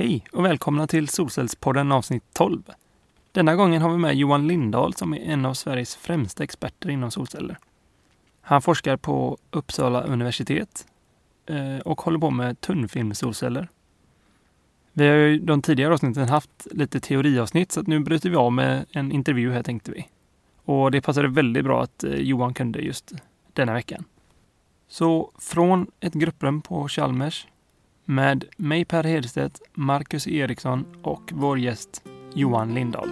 Hej och välkomna till Solcellspodden avsnitt 12. Denna gången har vi med Johan Lindahl som är en av Sveriges främsta experter inom solceller. Han forskar på Uppsala universitet eh, och håller på med tunnfilmsolceller. Vi har ju de tidigare avsnitten haft lite teoriavsnitt så att nu bryter vi av med en intervju här tänkte vi. Och det passade väldigt bra att eh, Johan kunde just denna veckan. Så från ett grupprum på Chalmers med mig Per Hedstedt, Marcus Eriksson och vår gäst Johan Lindahl.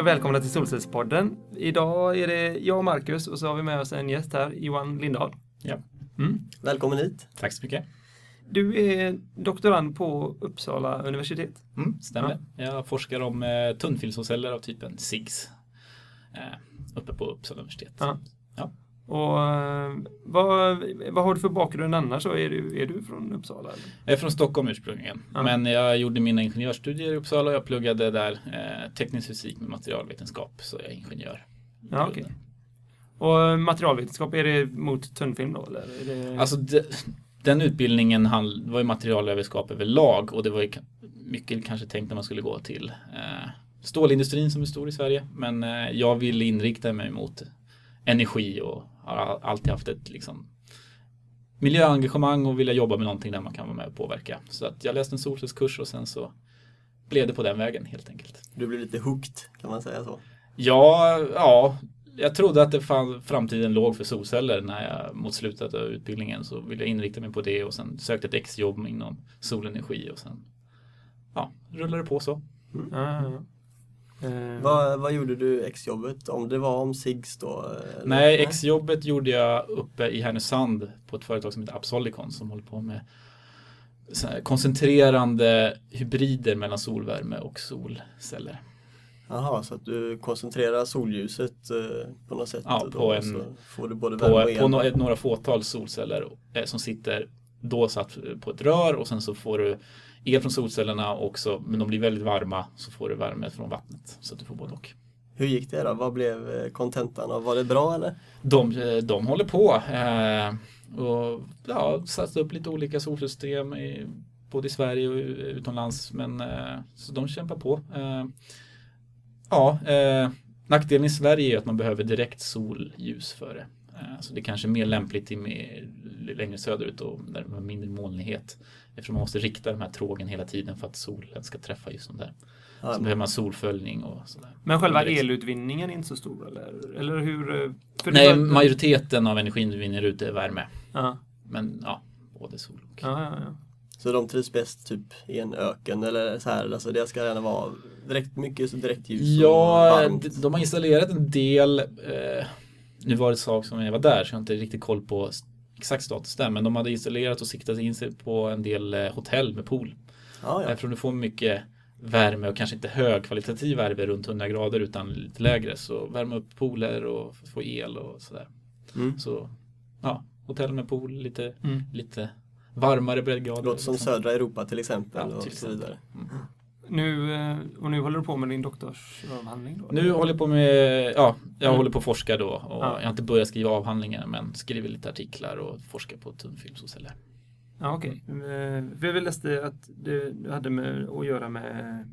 Och välkomna till Solcellspodden. Idag är det jag och Marcus och så har vi med oss en gäst här, Johan Lindahl. Ja. Mm. Välkommen hit. Tack så mycket. Du är doktorand på Uppsala universitet. Mm, stämmer. Jag forskar om eh, tunnfilmsceller av typen SIGS eh, uppe på Uppsala universitet. Ja. Ja. Och eh, vad, vad har du för bakgrund annars? Så är, du, är du från Uppsala? Eller? Jag är från Stockholm ursprungligen, Ja. men jag gjorde mina ingenjörsstudier i Uppsala och jag pluggade där eh, teknisk fysik med materialvetenskap, så jag är ingenjör. Ja, grunden. Och materialvetenskap, är det mot tunnfilm då? Eller är det... Alltså de, den utbildningen handl- det var ju materialvetenskap överlag och det var ju mycket kanske tänkt när man skulle gå till eh, stålindustrin som är stor i Sverige. Men eh, jag ville inrikta mig mot energi och har all- alltid haft ett liksom, miljöengagemang och vilja jobba med någonting där man kan vara med och påverka. Så att jag läste en solcellskurs och sen så blev det på den vägen helt enkelt. Du blev lite hooked, kan man säga så? Ja, ja, jag trodde att det fann, framtiden låg för solceller när jag mot slutet av utbildningen så ville jag inrikta mig på det och sen sökte ett exjobb inom solenergi och sen ja, rullade det på så. Ja, ja. Eh, Vad, vad gjorde du exjobbet? Om det var om SIGS då? eller? Nej, exjobbet gjorde jag uppe i Härnösand på ett företag som heter Absolicon som håller på med koncentrerande hybrider mellan solvärme och solceller. Jaha, så att du koncentrerar solljuset eh, på något sätt? Ja, och på då, en- så får du både på, på no, några fåtal solceller eh, som sitter då satt på ett rör och sen så får du el från solcellerna också, men de blir väldigt varma så får du värme från vattnet så du får både och. Hur gick det då? Vad blev eh, kontentan? Var det bra eller? De, eh, de håller på eh, och ja, satsar upp lite olika solsystem i, både i Sverige och utomlands, men eh, så de kämpar på. Eh, ja, eh, nackdelen i Sverige är att man behöver direkt solljus för det. Så det är kanske är mer lämpligt i längre söderut och där det är mindre molnighet. Eftersom man måste rikta de här trågen hela tiden för att solen ska träffa just de där. Ja, Så behöver man solföljning och sådär. Men själva elutvinningen är inte så stor eller? Eller hur? eh, Nej, majoriteten av energin du vinner ut är värme. Ja, Men ja, både sol och... ja, ja. ja. Så de trivs bäst typ i en öken eller så här? Alltså det ska gärna vara direkt mycket så direkt ljus och Ja, varmt. de, har installerat en del. Eh, nu var det ett sak som jag var där så jag har inte riktigt koll på exakt status där. Men de hade installerat och siktat in sig på en del eh, hotell med pool. Ja, ja. Eftersom du får mycket värme och kanske inte högkvalitativ värme runt 100 grader utan lite lägre. Så värma upp pooler och få el och sådär. Mm. Så ja, hotell med pool, lite, Mm. lite varmare breddgrader. Låter som liksom. södra Europa till exempel Ja, och till så vidare. Nu, eh, och nu håller du på med din doktorsavhandling då? Nu håller jag på med, ja, jag Mm. håller på att forska då och Ja. jag har inte börjat skriva avhandlingar men skriver lite artiklar och forskar på tunnfilmsceller. Ja, okej. Eh, För jag läste att du, hade med att göra med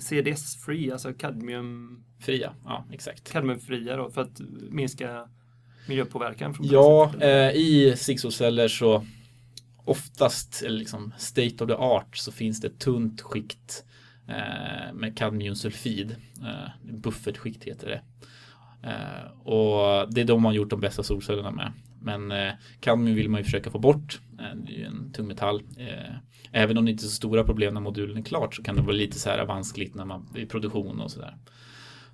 CDS-free, alltså kadmium, Fria, ja exakt. kadmiumfria då, för att minska miljöpåverkan från Ja, eh, i SIG-solceller så oftast, eller liksom state of the art, så finns det ett tunt skikt eh, Eh, med kadmiumsulfid. Eh, buffertskikt heter det. Eh, och det är de man gjort de bästa solcellerna med. Men kadmium vill man ju försöka få bort. Det är ju en tungmetall. metall även om det inte är så stora problem när modulen är klart så kan det vara lite så här vanskligt när man i produktion och sådär.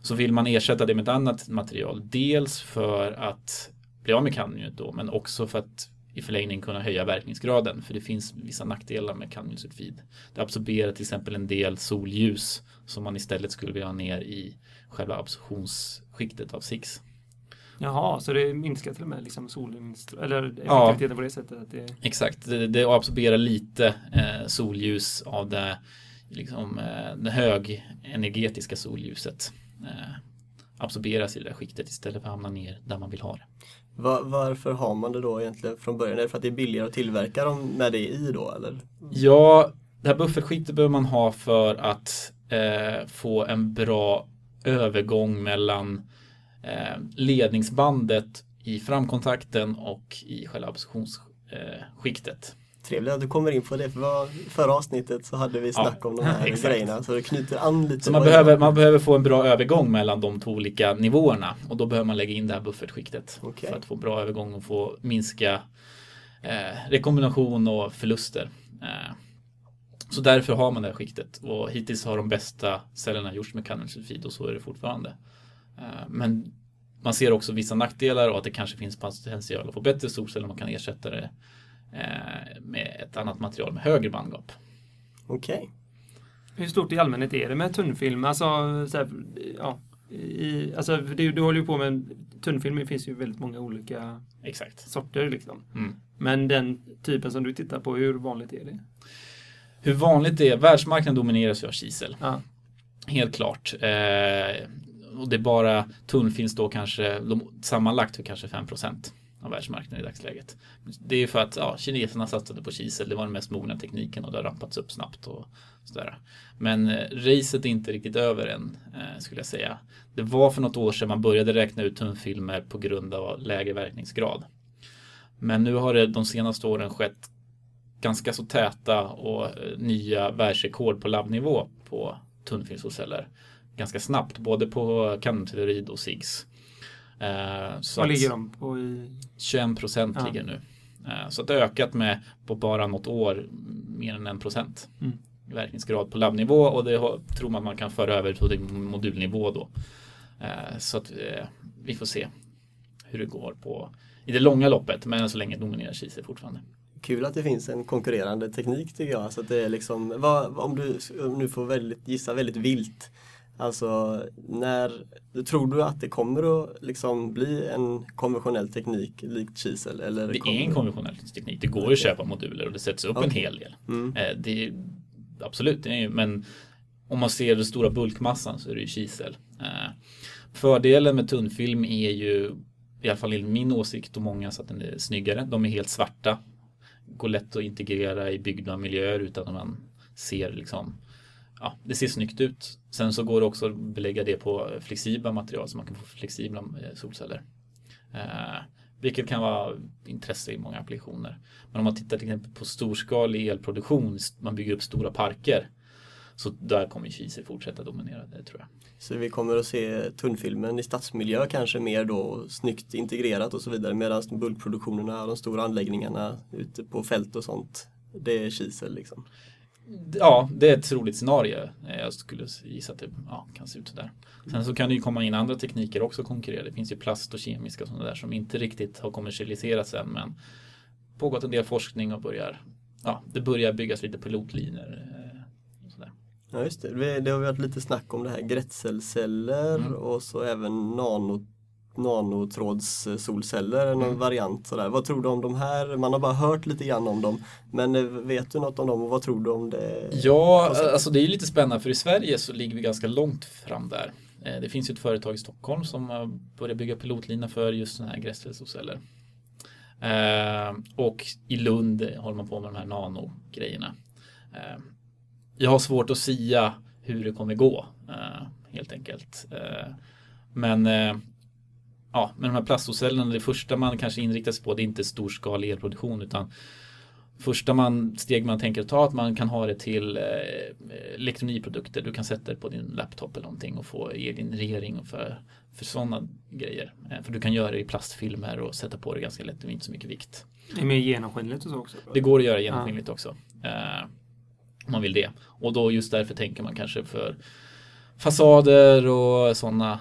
Så vill man ersätta det med ett annat material. Dels för att bli av med kadmiumet då, men också för att i förlängningen kunna höja verkningsgraden. För det finns vissa nackdelar med kadmiumsulfid. Det absorberar till exempel en del solljus som man istället skulle vilja ha ner i själva absorptionsskiktet av SIX. Jaha, så det minskar till och med liksom eller Ja. effektiviteten på det sättet? Att det, Exakt, det, det absorberar lite eh, solljus av det, liksom, eh, det högenergetiska solljuset. Eh, absorberas i det där skiktet istället för att hamna ner där man vill ha det. Var, varför har man det då egentligen från början? Är det för att det är billigare att tillverka dem när det är i då eller? Ja, det här buffertskiktet behöver man ha för att eh, få en bra övergång mellan eh, ledningsbandet i framkontakten och i själva absorptionsskiktet. Trevligt att du kommer in på det för förra avsnittet så hade vi snack om de här exakt. grejerna så det knyter an lite. Så man behöver, man behöver få en bra övergång mellan de två olika nivåerna och då behöver man lägga in det här buffertskiktet Okej. för att få bra övergång och få minska eh, rekombination och förluster. Eh, så därför har man det här skiktet och hittills har de bästa cellerna gjorts med kadmiumsulfid och så är det fortfarande. Eh, men man ser också vissa nackdelar och att det kanske finns potential att få bättre solceller man kan ersätta det med ett annat material med högre bandgap. Okej. hur stort i allmänhet är det med tunnfilm? Alltså, så här, ja, i, alltså det, du håller ju på med en tunnfilm, det finns ju väldigt många olika Exakt. sorter liksom. Mm. Men den typen som du tittar på, hur vanligt är det? Hur vanligt det är, världsmarknaden domineras ju av kisel. Ja. Helt klart. Eh, och det är bara tunnfilm då kanske de, sammanlagt för kanske 5 av världsmarknaden i dagsläget. Det är för att ja, kineserna satsade på kisel, det var den mest mogna tekniken och det har rampats upp snabbt och sådär. Men eh, racet är inte riktigt över än eh, skulle jag säga. Det var för något år sedan man började räkna ut tunnfilmer på grund av lägre verkningsgrad. Men nu har det de senaste åren skett ganska så täta och eh, nya världsrekord på labbnivå på tunnfilmsceller. Ganska snabbt, både på kadmiumtellurid och SIGS. Eh, så Vad ligger de på i? 21 procent Ja. ligger nu. Eh, så att det har ökat med på bara något år mer än en procent. Mm. i Verkningsgrad på labbnivå och det har, tror man man kan föra över till modulnivå då. Eh, så att eh, vi får se hur det går på i det långa loppet men än så länge dominerar kisel fortfarande. Kul att det finns en konkurrerande teknik tycker jag. Så att det är liksom, vad, om du du får väldigt, gissa väldigt vilt. Alltså när, tror du att det kommer att liksom bli en konventionell teknik likt kisel? Eller Det är en konventionell teknik. Det går att köpa moduler och det sätts upp en Okej. hel del. Mm. Eh, Det är, absolut, det är, men om man ser den stora bulkmassan så är det ju kisel. Eh, Fördelen med tunnfilm är ju, i alla fall i min åsikt och många, så att den är snyggare. De är helt svarta. Går lätt att integrera i byggda miljöer utan att man ser liksom Ja, det ser snyggt ut. Sen så går det också att belägga det på flexibla material så man kan få flexibla eh, solceller. Eh, vilket kan vara intresse i många applikationer. Men om man tittar till exempel på storskalig elproduktion, man bygger upp stora parker. Så där kommer kisel fortsätta dominera det tror jag. Så vi kommer att se tunnfilmen i stadsmiljö kanske mer då snyggt integrerat och så vidare medan bulkproduktionerna, de stora anläggningarna ute på fält och sånt, det är kisel liksom. Ja, det är ett troligt scenario. Eh, Jag skulle gissa att det ja, kan se ut sådär. Sen så kan det ju komma in andra tekniker också och konkurrera. Det finns ju plast och kemiska och sådana där som inte riktigt har kommersialiserats än men pågått en del forskning och börjar Ja, det börjar byggas lite pilotlinjer. eh, sådär. Ja just det, det har varit lite snack om det här grätselceller Mm. och så även nano, nanotrådssolceller, någon Mm. variant sådär. Vad tror du om de här? Man har bara hört lite grann om dem. Men eh, vet du något om dem och vad tror du om det? Ja, alltså det är lite spännande för i Sverige så ligger vi ganska långt fram där. Eh, Det finns ju ett företag i Stockholm som har börjat bygga pilotlina för just sådana här grässelsolceller. Eh, och i Lund håller man på med de här nano-grejerna. Jag har svårt att sia hur det kommer gå, helt enkelt. Men ja, med de här plastsolcellerna, det första man kanske inriktar sig på det är inte storskalig elproduktion utan första man, steg man tänker ta att man kan ha det till eh, elektronikprodukter. Du kan sätta det på din laptop eller någonting och få egenreglering för, för sådana grejer. Eh, för du kan göra det i plastfilmer och sätta på det ganska lätt, det är inte så mycket vikt. Det är mer genomskinligt och så också. Det går att göra genomskinligt också. Eh, om man vill det. Och då just därför tänker man kanske för fasader och sådana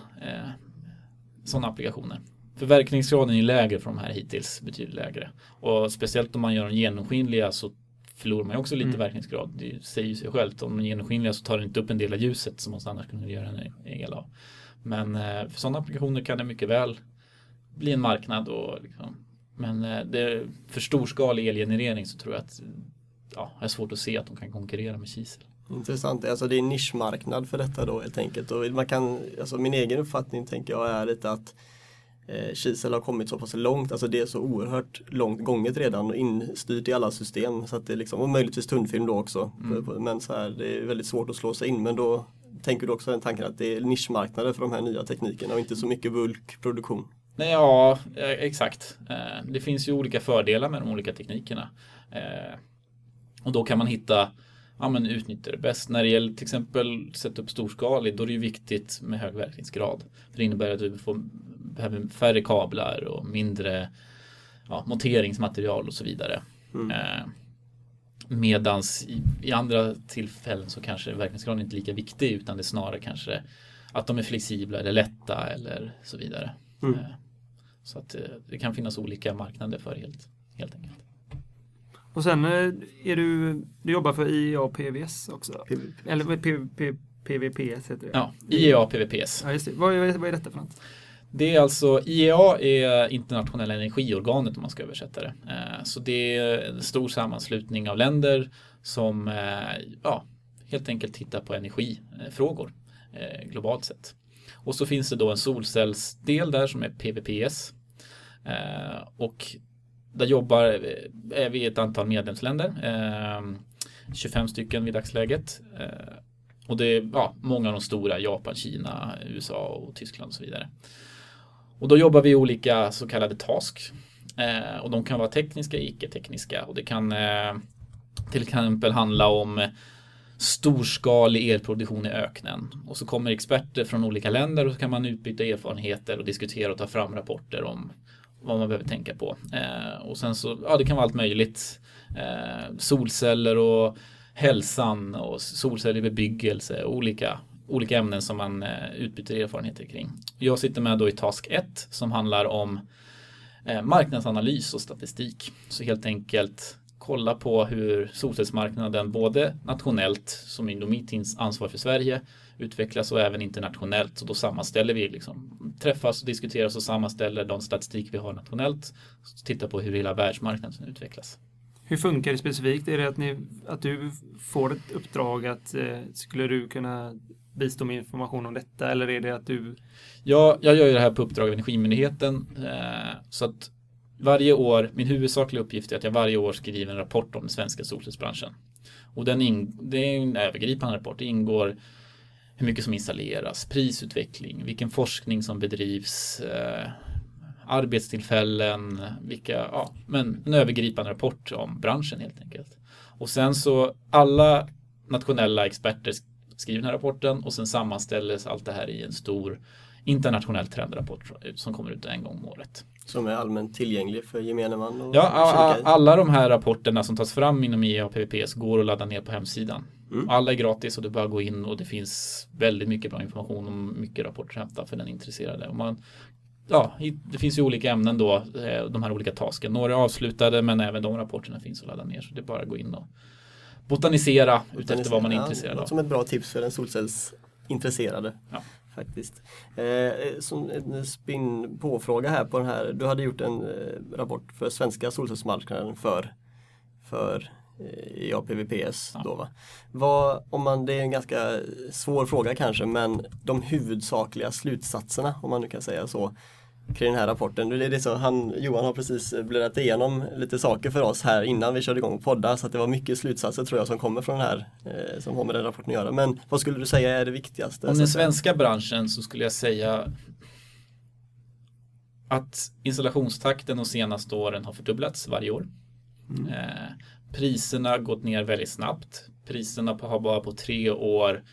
såna applikationer. För verkningsgraden är lägre för de här hittills, betydligt lägre. Och speciellt om man gör dem genomskinliga så förlorar man ju också lite Mm. verkningsgrad. Det säger ju sig självt. Om de är genomskinliga så tar det inte upp en del av ljuset som man annars kunde göra en el av. Men eh, för sådana applikationer kan det mycket väl bli en marknad. Och liksom, men eh, det, för storskalig elgenerering så tror jag att ja, det är svårt att se att de kan konkurrera med kisel. Intressant, alltså det är en nischmarknad för detta då helt enkelt. Och man kan, alltså min egen uppfattning tänker jag är lite att eh, kisel har kommit så pass långt, alltså det är så oerhört långt gånget redan och instyrt i alla system. Så att det är liksom, och möjligtvis tunnfilm då också. Mm. Men så här, det är väldigt svårt att slå sig in. Men då tänker du också den tanken att det är nischmarknader för de här nya teknikerna och inte så mycket bulkproduktion? Nej, ja, eh, exakt. Eh, det finns ju olika fördelar med de olika teknikerna. Eh, och då kan man hitta ja, men utnyttja det bäst. När det gäller till exempel sätta upp storskalig, då är det ju viktigt med hög verkningsgrad. För det innebär att du får, behöver färre kablar och mindre ja, monteringsmaterial och så vidare. Mm. Eh, medans i, i, andra tillfällen så kanske verkningsgraden inte är lika viktig utan det är snarare kanske att de är flexibla eller lätta eller så vidare. Mm. Eh, så att eh, det kan finnas olika marknader för helt, helt enkelt. Och sen eh, är du, du jobbar för IEA PVS också? PVPS. Eller PVPS heter det? Ja, IEA PVPS. Ja, just det. Vad, är, vad är detta för något? Det är alltså IEA är internationella energiorganet om man ska översätta det. Eh, så det är en stor sammanslutning av länder som ja, helt enkelt tittar på energifrågor globalt sett. Och så finns det då en solcellsdel där som är PVPS. Och där jobbar eh, är vi ett antal medlemsländer. Ehm, 25 stycken vid dagsläget. Eh, och det är ja, många av de stora, Japan, Kina, USA och Tyskland och så vidare. Och då jobbar vi i olika så kallade task. Eh, och de kan vara tekniska, icke-tekniska. Och det kan eh, till exempel handla om storskalig elproduktion i öknen. Och så kommer experter från olika länder och så kan man utbyta erfarenheter och diskutera och ta fram rapporter om vad man behöver tänka på. Eh, och sen så, ja det kan vara allt möjligt. Eh, solceller och hälsan och solceller i bebyggelse, olika, olika ämnen som man eh, utbyter erfarenheter kring. Jag sitter med då i Task 1 som handlar om eh, marknadsanalys och statistik. Så helt enkelt kolla på hur solcellsmarknaden både nationellt som Indomitins ansvar för Sverige utvecklas och även internationellt. Så då sammanställer vi, liksom, träffas och diskuterar och sammanställer de statistik vi har nationellt. Tittar på hur hela världsmarknaden utvecklas. Hur funkar det specifikt? Är det att, ni, att du får ett uppdrag att eh, skulle du kunna bistå med information om detta eller är det att du? Ja, jag gör ju det här på uppdrag av Energimyndigheten eh, så att varje år, min huvudsakliga uppgift är att jag varje år skriver en rapport om den svenska solcellsbranschen. Och den in, det är en övergripande rapport. Det ingår hur mycket som installeras, prisutveckling, vilken forskning som bedrivs, eh, arbetstillfällen, vilka, ja, men en övergripande rapport om branschen helt enkelt. Och sen så alla nationella experter skriver den här rapporten och sen sammanställs allt det här i en stor internationell trendrapport som kommer ut en gång om året. Som är allmänt tillgänglig för gemene man? ja, alla de här rapporterna som tas fram inom och PVPS går att ladda ner på hemsidan. Mm. Alla är gratis och du bara gå in och det finns väldigt mycket bra information och mycket rapporter att hämta för den intresserade. Och man, ja, det finns ju olika ämnen då, eh, de här olika tasken. Några är avslutade men även de rapporterna finns att ladda ner. Så det är bara att gå in och botanisera, botanisera utefter vad man är intresserad av. Som ett bra tips för den solcellsintresserade. Ja faktiskt. Eh, som en spinn på-fråga här på den här. Du hade gjort en eh, rapport för svenska solcellsmarknaden för, för eh, EAPVPS. Ja. Då, va? Vad, om man, det är en ganska svår fråga kanske men de huvudsakliga slutsatserna om man nu kan säga så kring den här rapporten. Det är så, han, Johan har precis bläddrat igenom lite saker för oss här innan vi körde igång podda så att det var mycket slutsatser tror jag som kommer från den här eh, som har med den rapporten att göra. Men vad skulle du säga är det viktigaste? Om den svenska branschen så skulle jag säga att installationstakten de senaste åren har fördubblats varje år. Mm. Eh, priserna har gått ner väldigt snabbt. Priserna har bara på tre år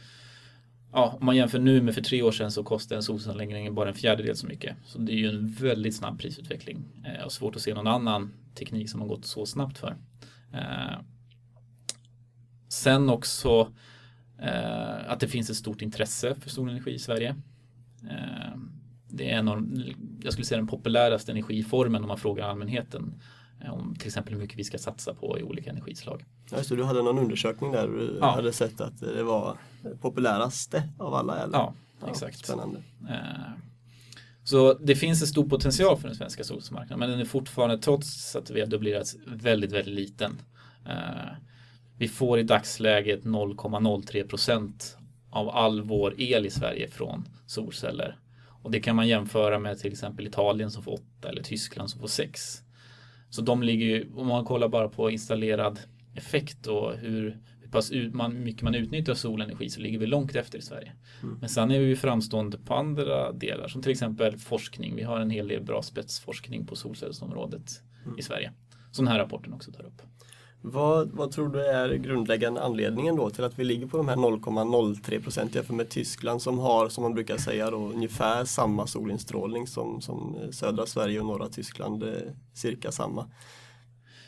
ja, om man jämför nu med för tre år sedan så kostar en solcellsanläggning bara en fjärdedel så mycket. Så det är ju en väldigt snabb prisutveckling. Eh, och svårt att se någon annan teknik som har gått så snabbt för. Eh, sen också eh, att det finns ett stort intresse för solenergi i Sverige. Eh, det är en av, jag skulle säga den populäraste energiformen om man frågar allmänheten om till exempel hur mycket vi ska satsa på i olika energislag. Ja, så du hade någon undersökning där du ja. hade sett att det var populäraste av alla? Eller? Ja, exakt. Spännande. Eh, Så det finns en stor potential för den svenska solcellsmarknaden men den är fortfarande trots att vi har dubblerats väldigt, väldigt liten. Eh, vi får i dagsläget 0,03 procent av all vår el i Sverige från solceller. Och det kan man jämföra med till exempel Italien som får 8 eller Tyskland som får 6. Så de ligger ju, om man kollar bara på installerad effekt och hur, hur pass ut, man, mycket man utnyttjar solenergi så ligger vi långt efter i Sverige. Mm. Men sen är vi framstående på andra delar som till exempel forskning. Vi har en hel del bra spetsforskning på solcellsområdet mm. i Sverige. Som den här rapporten också tar upp. Vad, vad tror du är grundläggande anledningen då till att vi ligger på de här 0,03 procent jämfört med Tyskland som har, som man brukar säga, då, ungefär samma solinstrålning som, som eh, södra Sverige och norra Tyskland, eh, cirka samma?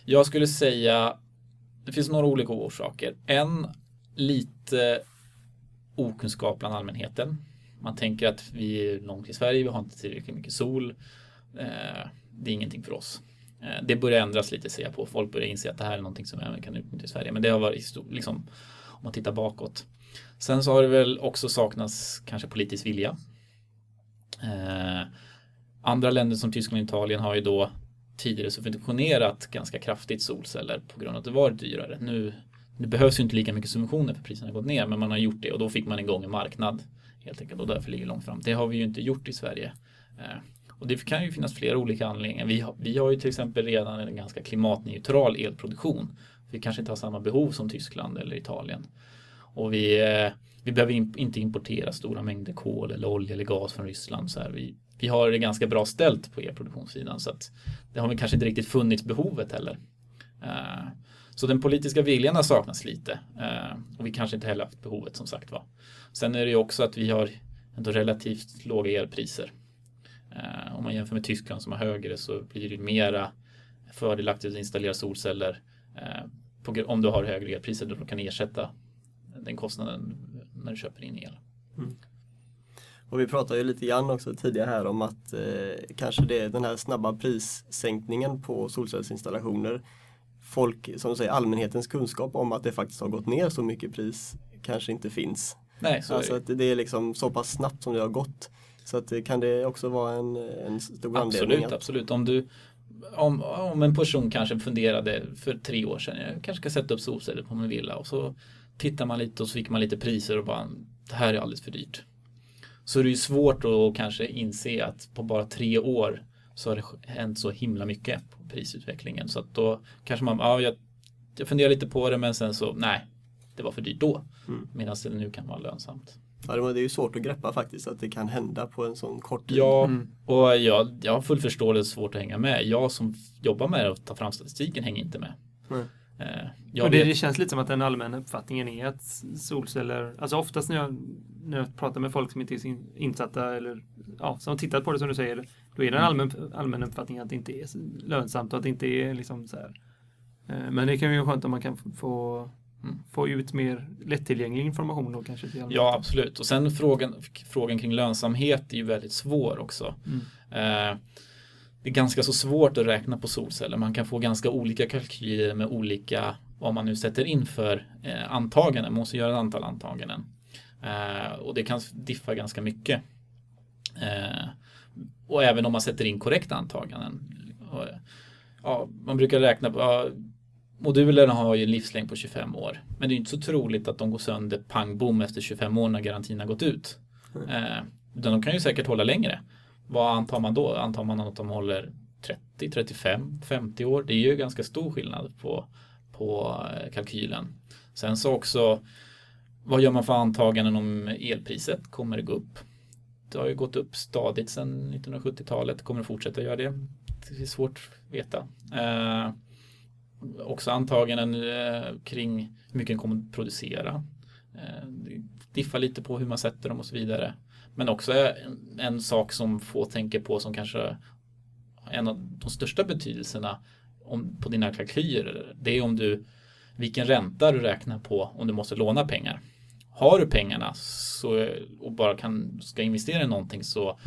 Jag skulle säga, det finns några olika orsaker. En, lite okunskap bland allmänheten. Man tänker att vi är långt i Sverige, vi har inte tillräckligt mycket sol. Eh, det är ingenting för oss. Eh, det börjar ändras lite ser jag på. Folk börjar inse att det här är någonting som även kan utnyttjas i Sverige. Men det har varit liksom, om man tittar bakåt. Sen så har det väl också saknats kanske politisk vilja. Eh, andra länder som Tyskland och Italien har ju då tidigare subventionerat ganska kraftigt solceller på grund av att det var dyrare. Nu, nu behövs ju inte lika mycket subventioner för priserna har gått ner men man har gjort det och då fick man igång en marknad helt enkelt och därför ligger långt fram. Det har vi ju inte gjort i Sverige. Eh, och det kan ju finnas flera olika anledningar. Vi har, vi har ju till exempel redan en ganska klimatneutral elproduktion. Vi kanske inte har samma behov som Tyskland eller Italien. Och vi, eh, vi behöver inte importera stora mängder kol eller olja eller gas från Ryssland. Så här. Vi, vi har det ganska bra ställt på elproduktionssidan så att det har vi kanske inte riktigt funnits behovet heller. Eh, så den politiska viljan har saknats lite eh, och vi kanske inte heller haft behovet som sagt var. Sen är det ju också att vi har ändå relativt låga elpriser. Eh, om man jämför med Tyskland som har högre så blir det mera fördelaktigt att installera solceller eh, om du har högre elpriser då du kan ersätta den kostnaden när du köper in el. Mm. Och vi pratade ju lite grann också tidigare här om att eh, kanske det är den här snabba prissänkningen på solcellsinstallationer. Folk, som du säger, allmänhetens kunskap om att det faktiskt har gått ner så mycket pris kanske inte finns. Nej, så alltså är det. att det är liksom så pass snabbt som det har gått. Så att, kan det också vara en, en stor absolut, anledning? Absolut, Om, du, om, om en person kanske funderade för tre år sedan, jag kanske ska sätta upp solceller på min villa och så tittar man lite och så fick man lite priser och bara det här är alldeles för dyrt. Så är det ju svårt att kanske inse att på bara tre år så har det hänt så himla mycket på prisutvecklingen. Så att då kanske man, ja, jag, jag funderar lite på det men sen så, nej, det var för dyrt då. Mm. Medan det nu kan vara lönsamt. Ja, det är ju svårt att greppa faktiskt att det kan hända på en sån kort tid. Ja, mm. och jag, jag har full förståelse svårt att hänga med. Jag som jobbar med att ta fram statistiken hänger inte med. Mm. och det, det, känns lite som att den allmänna uppfattningen är att solceller, alltså oftast när jag, när jag pratar med folk som inte är insatta eller ja, som har tittat på det som du säger, då är det en mm. allmän, allmän uppfattning att det inte är lönsamt och att det inte är liksom så här. Eh, men det kan ju vara skönt om man kan få. Få ut mer lättillgänglig information då kanske? Till ja, absolut. Och sen frågan, frågan kring lönsamhet är ju väldigt svår också. Mm. Eh, det är ganska så svårt att räkna på solceller. Man kan få ganska olika kalkyler med olika, vad man nu sätter in för eh, antaganden. Man måste göra ett antal antaganden. Eh, och det kan diffa ganska mycket. Eh, och även om man sätter in korrekta antaganden. Och, ja, man brukar räkna på Modulerna har ju en livslängd på 25 år. Men det är inte så troligt att de går sönder pang bom efter 25 år när garantin har gått ut. Mm. Eh, utan de kan ju säkert hålla längre. Vad antar man då? Antar man att de håller 30, 35, 50 år? Det är ju ganska stor skillnad på, på eh, kalkylen. Sen så också vad gör man för antaganden om elpriset? Kommer det gå upp? Det har ju gått upp stadigt sedan 1970-talet. Kommer det fortsätta göra det? Det är svårt att veta. Eh, också antaganden eh, kring hur mycket den kommer att producera. Eh, Diffa diffar lite på hur man sätter dem och så vidare. Men också en, en sak som få tänker på som kanske en av de största betydelserna om, på dina kalkyler. Det är om du vilken ränta du räknar på om du måste låna pengar. Har du pengarna så, och bara kan, ska investera i någonting så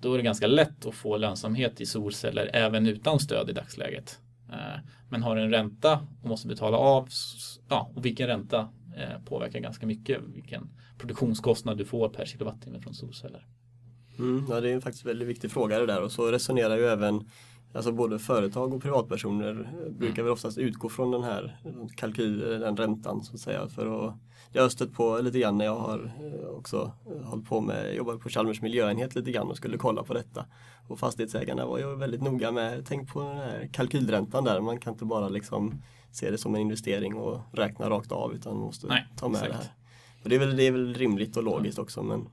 då är det ganska lätt att få lönsamhet i solceller även utan stöd i dagsläget. Eh, men har en ränta och måste betala av, ja, och vilken ränta eh, påverkar ganska mycket vilken produktionskostnad du får per kilowattimme från solceller. Mm, ja, det är faktiskt en väldigt viktig fråga det där och så resonerar ju även Alltså både företag och privatpersoner brukar väl oftast utgå från den här kalkyl, den räntan så att säga för att jag har stött på lite grann när jag har eh, också eh, hållit på med, jobbat på Chalmers miljöenhet lite grann och skulle kolla på detta. Och fastighetsägarna var ju väldigt noga med, tänk på den här kalkylräntan där, man kan inte bara liksom se det som en investering och räkna rakt av utan måste Nej, ta med exakt. det här. Och det är, väl, det är väl rimligt och logiskt också men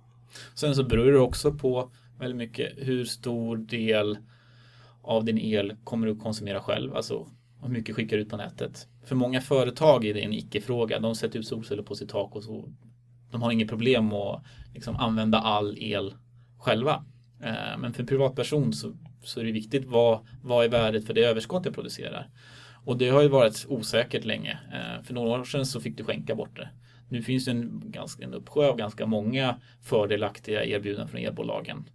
Sen så beror det också på väldigt mycket hur stor del av din el kommer du konsumera själv, alltså hur mycket skickar du ut på nätet. För många företag är det en icke-fråga. De sätter ut solceller på sitt tak och så de har inget problem att liksom använda all el själva. Eh, men för en privatperson så, så är det viktigt vad, vad är värdet för det överskott jag producerar. Och det har ju varit osäkert länge. Eh, för några år sedan så fick du skänka bort det. Nu finns det en, ganska, en uppsjö av ganska många fördelaktiga erbjudanden från elbolagen.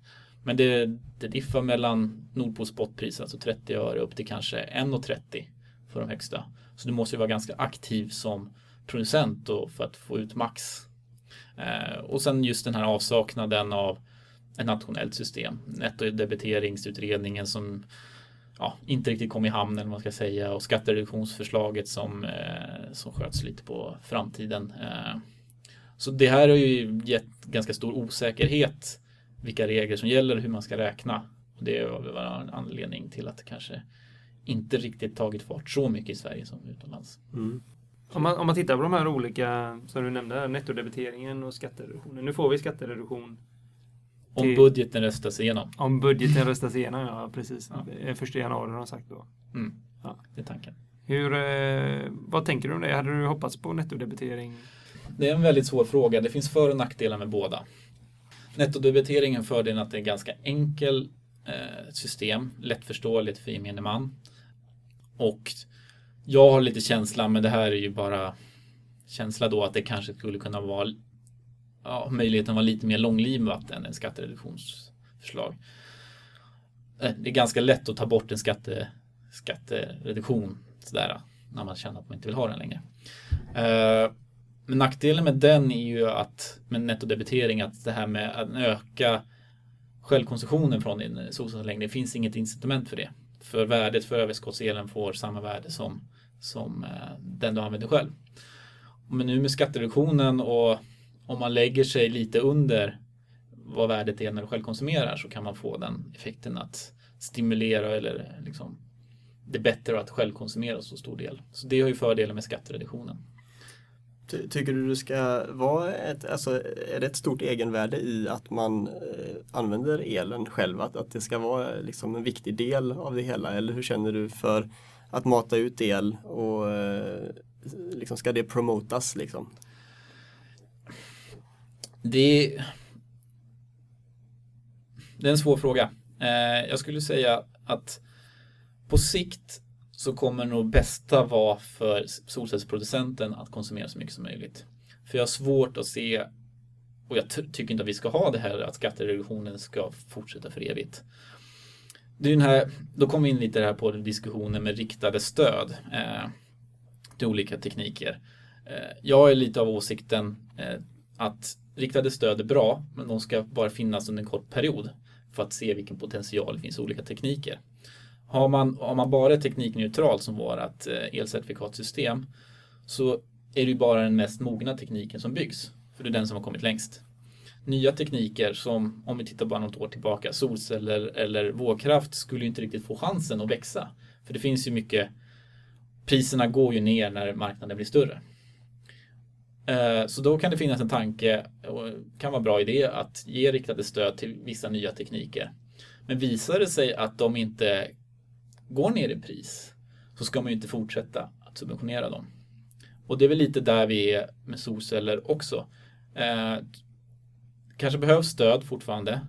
Men det, det diffar mellan Nordpols spotpris, alltså 30 öre, upp till kanske 1,30 för de högsta. Så du måste ju vara ganska aktiv som producent då för att få ut max. Eh, och sen just den här avsaknaden av ett nationellt system. Nettodebiteringsutredningen som ja, inte riktigt kom i hamn eller man ska säga och skattereduktionsförslaget som, eh, som sköts lite på framtiden. Eh, så det här har ju gett ganska stor osäkerhet vilka regler som gäller och hur man ska räkna. Och det var en anledning till att det kanske inte riktigt tagit fart så mycket i Sverige som utomlands. Mm. Om, man, om man tittar på de här olika, som du nämnde, nettodebiteringen och skattereduktionen. Nu får vi skattereduktion. Till, om budgeten röstas igenom. Om budgeten röstas igenom, ja precis. Ja. Första januari har de sagt då. Mm. Ja. Det är tanken. Hur, eh, vad tänker du om det? Hade du hoppats på nettodebitering? Det är en väldigt svår fråga. Det finns för och nackdelar med båda. Nettodebiteringen fördelen att det är ganska enkel eh, system, lättförståeligt för gemene man. Och jag har lite känsla, men det här är ju bara känsla då att det kanske skulle kunna vara ja, möjligheten var lite mer långlivat än en skattereduktionsförslag. Eh, det är ganska lätt att ta bort en skatte, skattereduktion sådär, när man känner att man inte vill ha den längre. Eh, men nackdelen med den är ju att med nettodebitering att det här med att öka självkonsumtionen från din solcellsanläggning. Det finns inget incitament för det. För värdet för överskottselen får samma värde som, som eh, den du använder själv. Men nu med skattereduktionen och om man lägger sig lite under vad värdet är när du själv konsumerar så kan man få den effekten att stimulera eller liksom det är bättre att självkonsumera så stor del. Så det har ju fördelen med skattereduktionen. Ty tycker du det ska vara ett, alltså är det ett stort egenvärde i att man eh, använder elen själv? Att, att det ska vara liksom en viktig del av det hela? Eller hur känner du för att mata ut el och eh, liksom, ska det promotas liksom? Det, det är en svår fråga. Eh, jag skulle säga att på sikt så kommer nog bästa vara för solcellsproducenten att konsumera så mycket som möjligt. För jag har svårt att se och jag tycker inte att vi ska ha det här att skattereduktionen ska fortsätta för evigt. Det är den här, då kommer vi in lite här på diskussionen med riktade stöd eh, till olika tekniker. Eh, jag är lite av åsikten eh, att riktade stöd är bra, men de ska bara finnas under en kort period för att se vilken potential det finns i olika tekniker. Har man, har man bara teknikneutralt som vårt eh, elcertifikatssystem elcertifikatsystem så är det ju bara den mest mogna tekniken som byggs. För det är den som har kommit längst. Nya tekniker som, om vi tittar bara något år tillbaka, solceller eller vågkraft skulle ju inte riktigt få chansen att växa. För det finns ju mycket, priserna går ju ner när marknaden blir större. Eh, så då kan det finnas en tanke, och kan vara en bra idé, att ge riktade stöd till vissa nya tekniker. Men visar det sig att de inte går ner i pris så ska man ju inte fortsätta att subventionera dem. Och det är väl lite där vi är med solceller också. Eh, kanske behövs stöd fortfarande,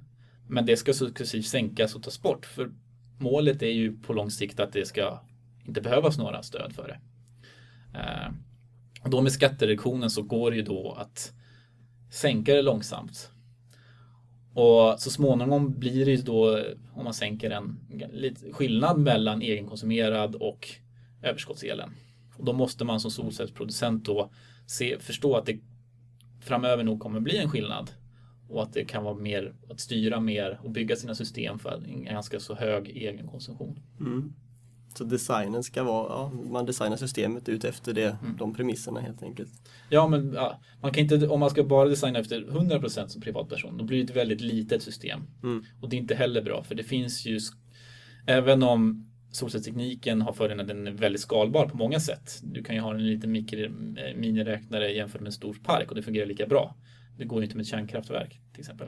men det ska successivt sänkas och tas bort. För målet är ju på lång sikt att det ska inte behövas några stöd för det. Eh, och då med skattereduktionen så går det ju då att sänka det långsamt och så småningom blir det ju då, om man sänker en lite skillnad mellan egenkonsumerad och överskottselen. Och då måste man som solcellsproducent då se, förstå att det framöver nog kommer bli en skillnad. Och att det kan vara mer att styra mer och bygga sina system för en ganska så hög egenkonsumtion. Mm. Så designen ska vara, ja, man designar systemet ut efter det, Mm. de premisserna helt enkelt. Ja, men ja, man kan inte, om man ska bara designa efter 100% som privatperson, då blir det ett väldigt litet system. Mm. Och det är inte heller bra, för det finns ju, även om solcellstekniken har fördelen att den är väldigt skalbar på många sätt. Du kan ju ha en liten mikro, eh, miniräknare jämfört med en stor park och det fungerar lika bra. Det går ju inte med ett kärnkraftverk till exempel.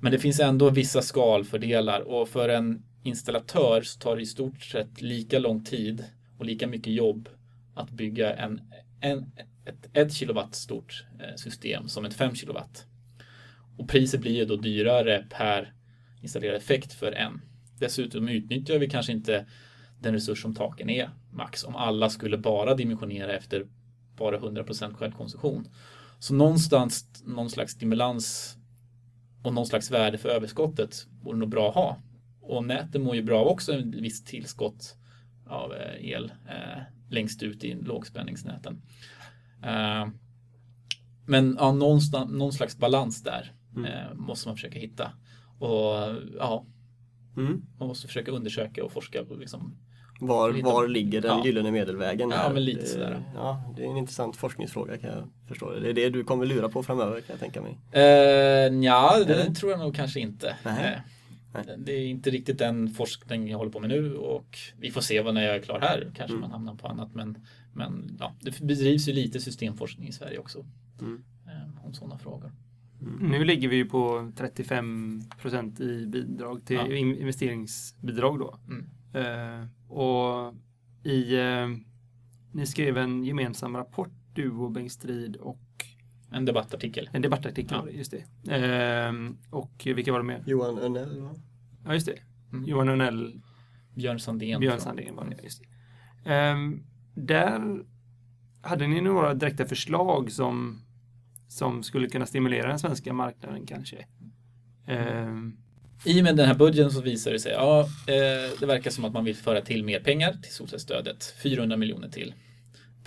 Men det finns ändå vissa skalfördelar och för en installatör så tar det i stort sett lika lång tid och lika mycket jobb att bygga en, en, ett, 1 kilowatt stort eh, system som ett 5 kilowatt. Och priset blir ju då dyrare per installerad effekt för en. Dessutom utnyttjar vi kanske inte den resurs som taken är max om alla skulle bara dimensionera efter bara 100% självkonsumtion. Så någonstans någon slags stimulans och någon slags värde för överskottet vore nog bra att ha. Och näten mår ju bra också en viss tillskott av eh, el eh, längst ut i lågspänningsnäten. Eh, men ja, någon slags balans där eh, måste man försöka hitta. Och ja, Mm. man måste försöka undersöka och forska på liksom, Var, var ligger den ja. gyllene medelvägen? Ja, här? men lite Det- sådär. Ja, det är en intressant forskningsfråga kan jag förstå. Det är det du kommer lura på framöver kan jag tänka mig. Eh, ja, det Eller? tror jag nog kanske inte. Nej. Nej. Det är inte riktigt den forskning jag håller på med nu och vi får se vad när jag är klar här. Kanske Mm. man hamnar på annat men, men ja, det bedrivs ju lite systemforskning i Sverige också. Mm. Eh, om sådana frågor. Nu ligger vi ju på 35 procent i bidrag till Ja. in- investeringsbidrag då. Mm. Eh, och i, eh, ni skrev en gemensam rapport, du och Bengt Strid och En debattartikel. en debattartikel, Ja. just det. Eh, och vilka var det med? Johan Önnell va? Ja, just det. Mm. Johan Önell, Björn Sandén. Björn Sandén var det, just det. Ehm, där hade ni några direkta förslag som, som skulle kunna stimulera den svenska marknaden kanske? Ehm, I och med den här budgeten så visar det sig, ja, eh, det verkar som att man vill föra till mer pengar till solcellsstödet, 400 miljoner till.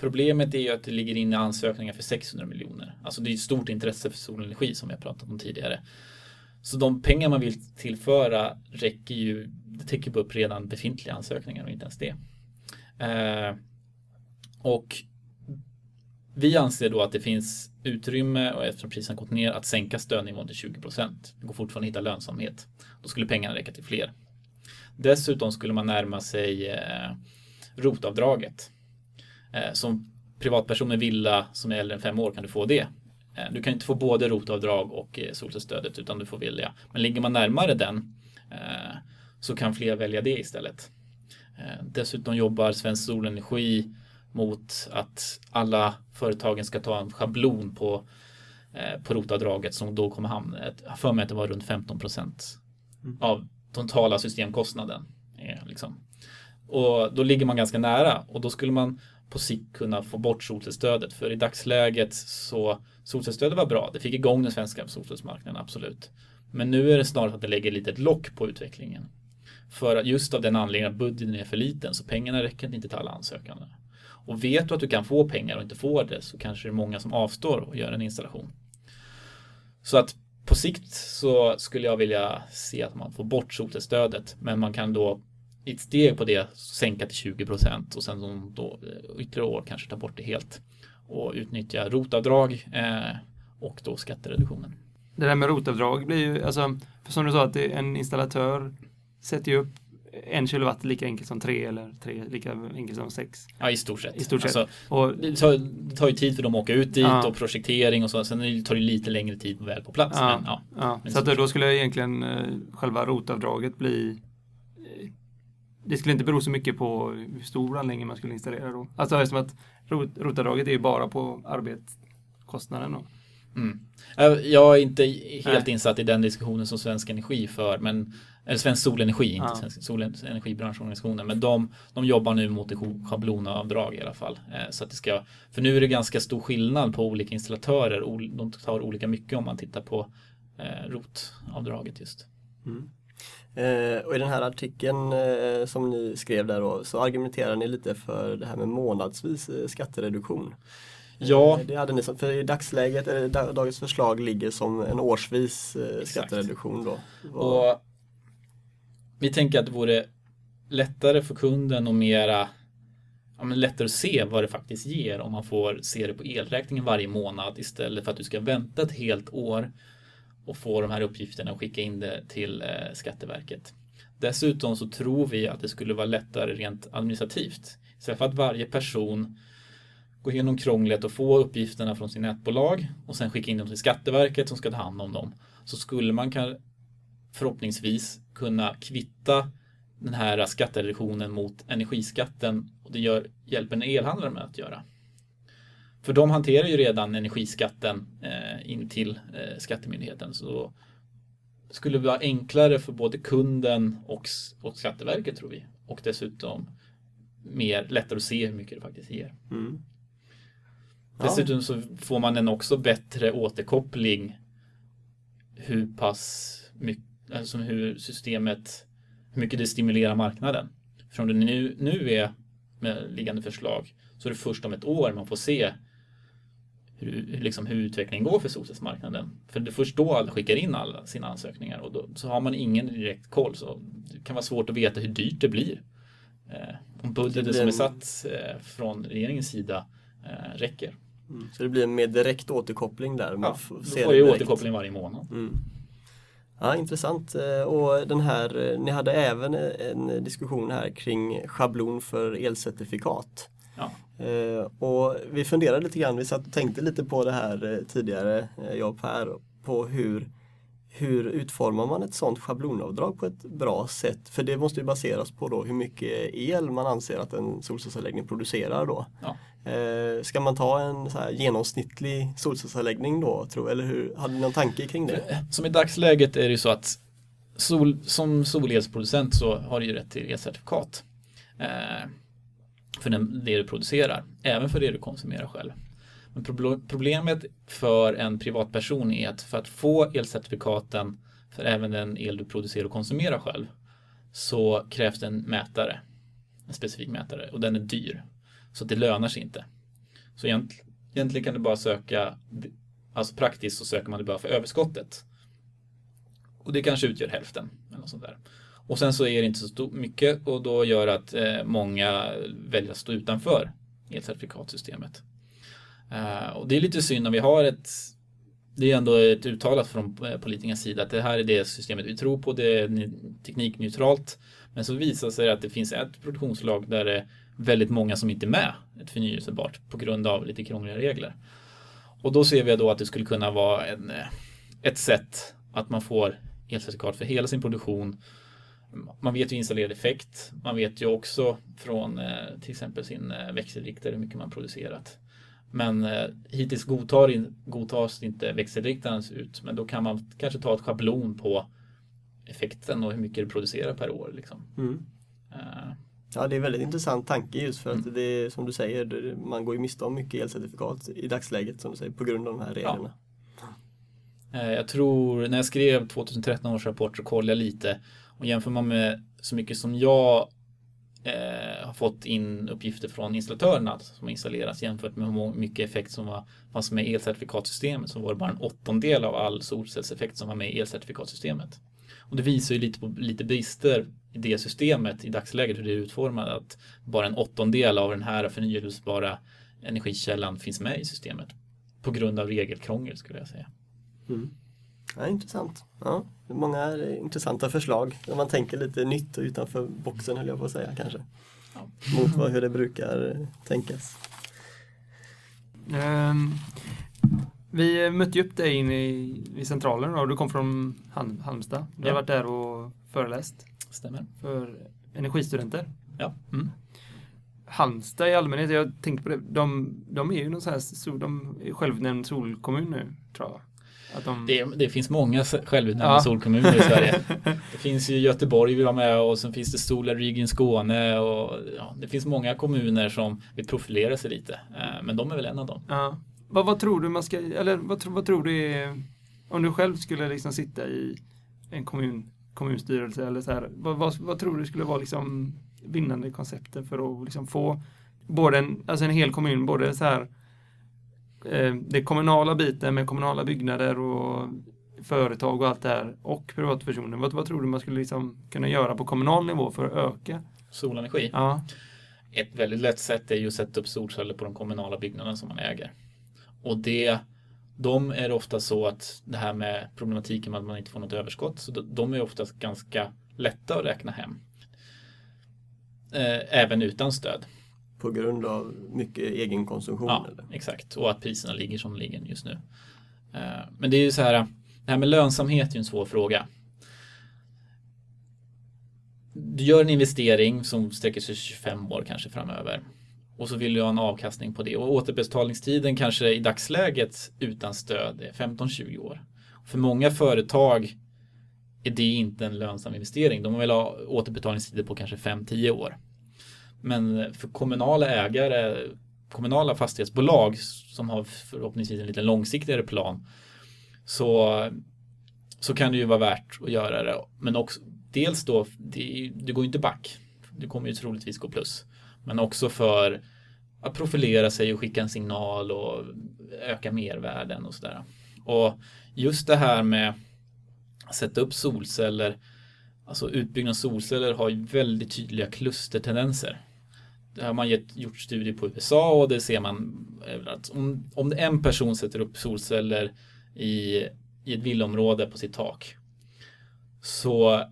Problemet är ju att det ligger inne ansökningar för 600 miljoner. Alltså det är ett stort intresse för solenergi som jag pratat om tidigare. Så de pengar man vill tillföra räcker ju, det täcker bara upp redan befintliga ansökningar och inte ens det. Eh, och vi anser då att det finns utrymme och eftersom priserna gått ner att sänka stödnivån till 20 procent. Det går fortfarande att hitta lönsamhet. Då skulle pengarna räcka till fler. Dessutom skulle man närma sig eh, rotavdraget. Eh, som privatperson med villa som är äldre än fem år kan du få det. Eh, du kan inte få både rotavdrag och eh, solcellsstödet utan du får välja. Men ligger man närmare den så kan fler välja det istället. Dessutom jobbar Svensk Solenergi mot att alla företagen ska ta en schablon på, på rotavdraget som då kommer hamna, jag för mig att det var runt 15 procent av totala systemkostnaden. Liksom. Och då ligger man ganska nära och då skulle man på sikt kunna få bort solcellsstödet. För i dagsläget så solcellsstödet var bra. Det fick igång den svenska solcellsmarknaden, absolut. Men nu är det snarare att det lägger lite ett lock på utvecklingen. För just av den anledningen att budgeten är för liten så pengarna räcker inte till alla ansökande. Och vet du att du kan få pengar och inte får det så kanske det är många som avstår och gör en installation. Så att på sikt så skulle jag vilja se att man får bort solcellsstödet men man kan då i ett steg på det sänka till 20 procent och sen då eh, ytterligare år kanske ta bort det helt och utnyttja rotavdrag eh, och då skattereduktionen. det där med rotavdrag blir ju, alltså, för som du sa, att en installatör sätter ju upp en kilowatt lika enkelt som tre eller tre lika enkelt som sex. Ja, i stort sett. I stort sett. Alltså, Och, det, tar, det tar ju tid för dem att åka ut dit Ja. och projektering och så. Sen tar det lite längre tid väl på plats. Ja. Men, ja. Men så att så- då skulle egentligen eh, själva rotavdraget bli det skulle inte bero så mycket på hur stor anläggning man skulle installera då. Alltså eftersom att rot, rotavdraget är ju bara på arbetskostnaden då. Mm. Eh, Jag är inte helt Nej. insatt i den diskussionen som Svensk Energi för, men eller Svensk Solenergi, inte Ja. Svensk Solenergibranschorganisationen, men de, de jobbar nu mot ett sch- schablonavdrag i alla fall. Eh, Så att det ska, för nu är det ganska stor skillnad på olika installatörer, de tar olika mycket om man tittar på eh, rotavdraget just. Eh, och i den här artikeln eh, som ni skrev där då så argumenterar ni lite för det här med månadsvis eh, skattereduktion. Ja. Det hade ni för i dagsläget, eller da- dagens förslag ligger som en årsvis eh, skattereduktion då. Vad- Och vi tänker att det vore lättare för kunden och mera ja, men lättare att se vad det faktiskt ger om man får se det på elräkningen varje månad istället för att du ska vänta ett helt år och få de här uppgifterna och skicka in det till eh, Skatteverket. Dessutom så tror vi att det skulle vara lättare rent administrativt. Istället för att varje person går igenom krånglet och får uppgifterna från sin nätbolag och sen skicka in dem till Skatteverket som ska ta hand om dem. Så skulle man kan, förhoppningsvis kunna kvitta den här skattereduktionen mot energiskatten och det gör, hjälper en elhandlare med att göra. För de hanterar ju redan energiskatten eh, in till eh, Skattemyndigheten så skulle det vara enklare för både kunden och, och Skatteverket tror vi. Och dessutom mer lättare att se hur mycket det faktiskt ger. Mm. Ja. Dessutom så får man en också bättre återkoppling hur pass mycket, alltså hur systemet, hur mycket det stimulerar marknaden. För om det nu, nu är med liggande förslag så är det först om ett år man får se hur, liksom hur utvecklingen går för solcellsmarknaden. För det är först då alla skickar in alla sina ansökningar och då, så har man ingen direkt koll. Så det kan vara svårt att veta hur dyrt det blir. Eh, om budgeten blir som är en- satt eh, från regeringens sida eh, räcker. Mm. Så det blir en mer direkt återkoppling där. Ja, får då får ju återkoppling varje månad. Mm. Ja, intressant. Eh, Och den här, eh, ni hade även en diskussion här kring schablon för elcertifikat. Ja. Eh, Och vi funderade lite grann, vi satt och tänkte lite på det här eh, tidigare, eh, jag och Per, på hur, hur utformar man ett sådant schablonavdrag på ett bra sätt? För det måste ju baseras på då hur mycket el man anser att en solcellsanläggning producerar då. Ja. Ska man ta en så här genomsnittlig solcellsanläggning då, tror, eller hur? Hade ni någon tanke kring det? Som i dagsläget är det ju så att sol, som solelsproducent så har du ju rätt till elcertifikat. Eh, för det du producerar, även för det du konsumerar själv. Men problemet för en privatperson är att för att få elcertifikaten för även den el du producerar och konsumerar själv så krävs det en mätare. En specifik mätare och den är dyr. Så det lönar sig inte. Så egentligen kan du bara söka Alltså praktiskt så söker man det bara för överskottet. Och det kanske utgör hälften. Eller något sånt där. Och sen så är det inte så mycket och då gör att eh, många väljer att stå utanför elcertifikatsystemet. Eh, och det är lite synd om vi har ett det är ändå ett uttalat från eh, politikernas sida att det här är det systemet vi tror på, det är teknikneutralt. Men så visar det sig att det finns ett produktionslag där det är väldigt många som inte är med ett förnyelsebart på grund av lite krångliga regler. Och då ser vi då att det skulle kunna vara en, ett sätt att man får elcertifikat för hela sin produktion. Man vet ju installerad effekt. Man vet ju också från eh, till exempel sin eh, växelriktare hur mycket man producerat. Men eh, hittills godtar in, godtas inte växelriktaren ut. Men då kan man kanske ta ett schablon på effekten och hur mycket det producerar per år. Liksom. Mm. Ja, det är en väldigt intressant tanke just för Mm. att det är som du säger, man går ju miste om mycket elcertifikat i dagsläget som du säger på grund av de här reglerna. Eh, Jag tror när jag skrev 2013 års rapport så kollade jag lite och jämför man med så mycket som jag eh, har fått in uppgifter från installatörerna alltså som har installerats jämfört med hur mycket effekt som var, fanns med i elcertifikatsystemet så var det bara en åttondel av all solcellseffekt som var med i elcertifikatsystemet. Och det visar ju lite på lite brister i det systemet i dagsläget hur det är utformat att bara en åttondel av den här förnyelsebara energikällan finns med i systemet på grund av regelkrångel skulle jag säga. Mm. Ja, intressant. Ja, många intressanta förslag. När man tänker lite nytt och utanför boxen höll jag på att säga kanske. Ja. Mot vad, hur det brukar tänkas. Ehm, vi mötte ju upp dig inne i, i centralen då. Du kom från Halm, Halmstad. Du Ja. har varit där och föreläst Stämmer. för energistudenter. Ja. Mm. Halmstad i allmänhet, jag tänkte på det, de, de är ju någon sån här, de är självnämnd solkommun nu, tror jag. De, Det, det finns många självutnämnda Ja. solkommuner i Sverige. Det finns ju Göteborg vill vara med och sen finns det Region Skåne och ja, det finns många kommuner som vill profilera sig lite. Eh, Men de är väl en av dem. Ja. Vad, vad tror du man ska, eller vad, vad tror du är, om du själv skulle liksom sitta i en kommun, kommunstyrelse eller så här, vad, vad, vad tror du skulle vara liksom vinnande koncepten för att liksom få både en, alltså en hel kommun, både så här eh, den kommunala biten med kommunala byggnader och företag och allt det här och privatpersoner. Vad, vad tror du man skulle liksom kunna göra på kommunal nivå för att öka? Solenergi? Ja. Ett väldigt lätt sätt är ju att sätta upp solceller på de kommunala byggnaderna som man äger. Och det, de är ofta så att det här med problematiken med att man inte får något överskott, så de är oftast ganska lätta att räkna hem. Eh, även utan stöd. På grund av mycket egen konsumtion? Ja, eller? exakt. Och att priserna ligger som de ligger just nu. Eh, men det är ju så här, det här med lönsamhet är ju en svår fråga. Du gör en investering som sträcker sig 25 år kanske framöver. Och så vill du ha en avkastning på det. Och återbetalningstiden kanske i dagsläget utan stöd är 15-20 år. För många företag är det inte en lönsam investering. De vill ha återbetalningstider på kanske 5-10 år. Men för kommunala ägare, kommunala fastighetsbolag som har förhoppningsvis en lite långsiktigare plan så, så kan det ju vara värt att göra det. Men också dels då, det, det går ju inte back. Det kommer ju troligtvis gå plus. Men också för att profilera sig och skicka en signal och öka mervärden och sådär. Och just det här med att sätta upp solceller, alltså utbyggnad av solceller har ju väldigt tydliga klustertendenser. Det har man gett, gjort studier på USA och det ser man att Om, om en person sätter upp solceller i, i ett villområde på sitt tak så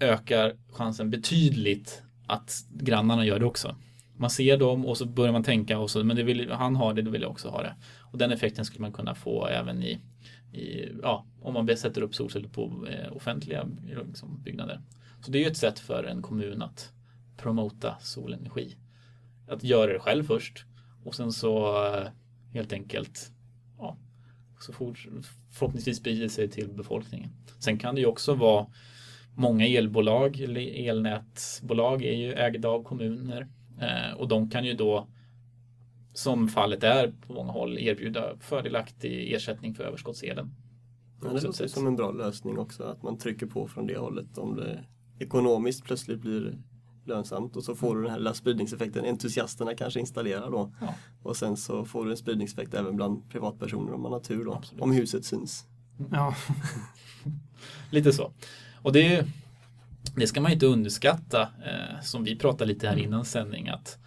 ökar chansen betydligt att grannarna gör det också. Man ser dem och så börjar man tänka och så, men det vill, han har det, då vill jag också ha det. Och den effekten skulle man kunna få även i, i ja, om man sätter upp solceller på eh, offentliga liksom, byggnader. Så det är ju ett sätt för en kommun att promota solenergi. Att göra det själv först och sen så eh, helt enkelt ja, så for, förhoppningsvis sprider sig till befolkningen. Sen kan det ju också vara många elbolag eller elnätsbolag är ju ägda av kommuner eh, och de kan ju då som fallet är på många håll erbjuda fördelaktig ersättning för överskottselen. Ja, det låter som en bra lösning också att man trycker på från det hållet om det ekonomiskt plötsligt blir lönsamt och så får du den här lilla spridningseffekten. Entusiasterna kanske installerar då Ja. och sen så får du en spridningseffekt även bland privatpersoner om man har tur då. Absolut. Om huset syns. Ja. Lite så. Och det, det ska man inte underskatta, eh, som vi pratade lite här innan sändning, att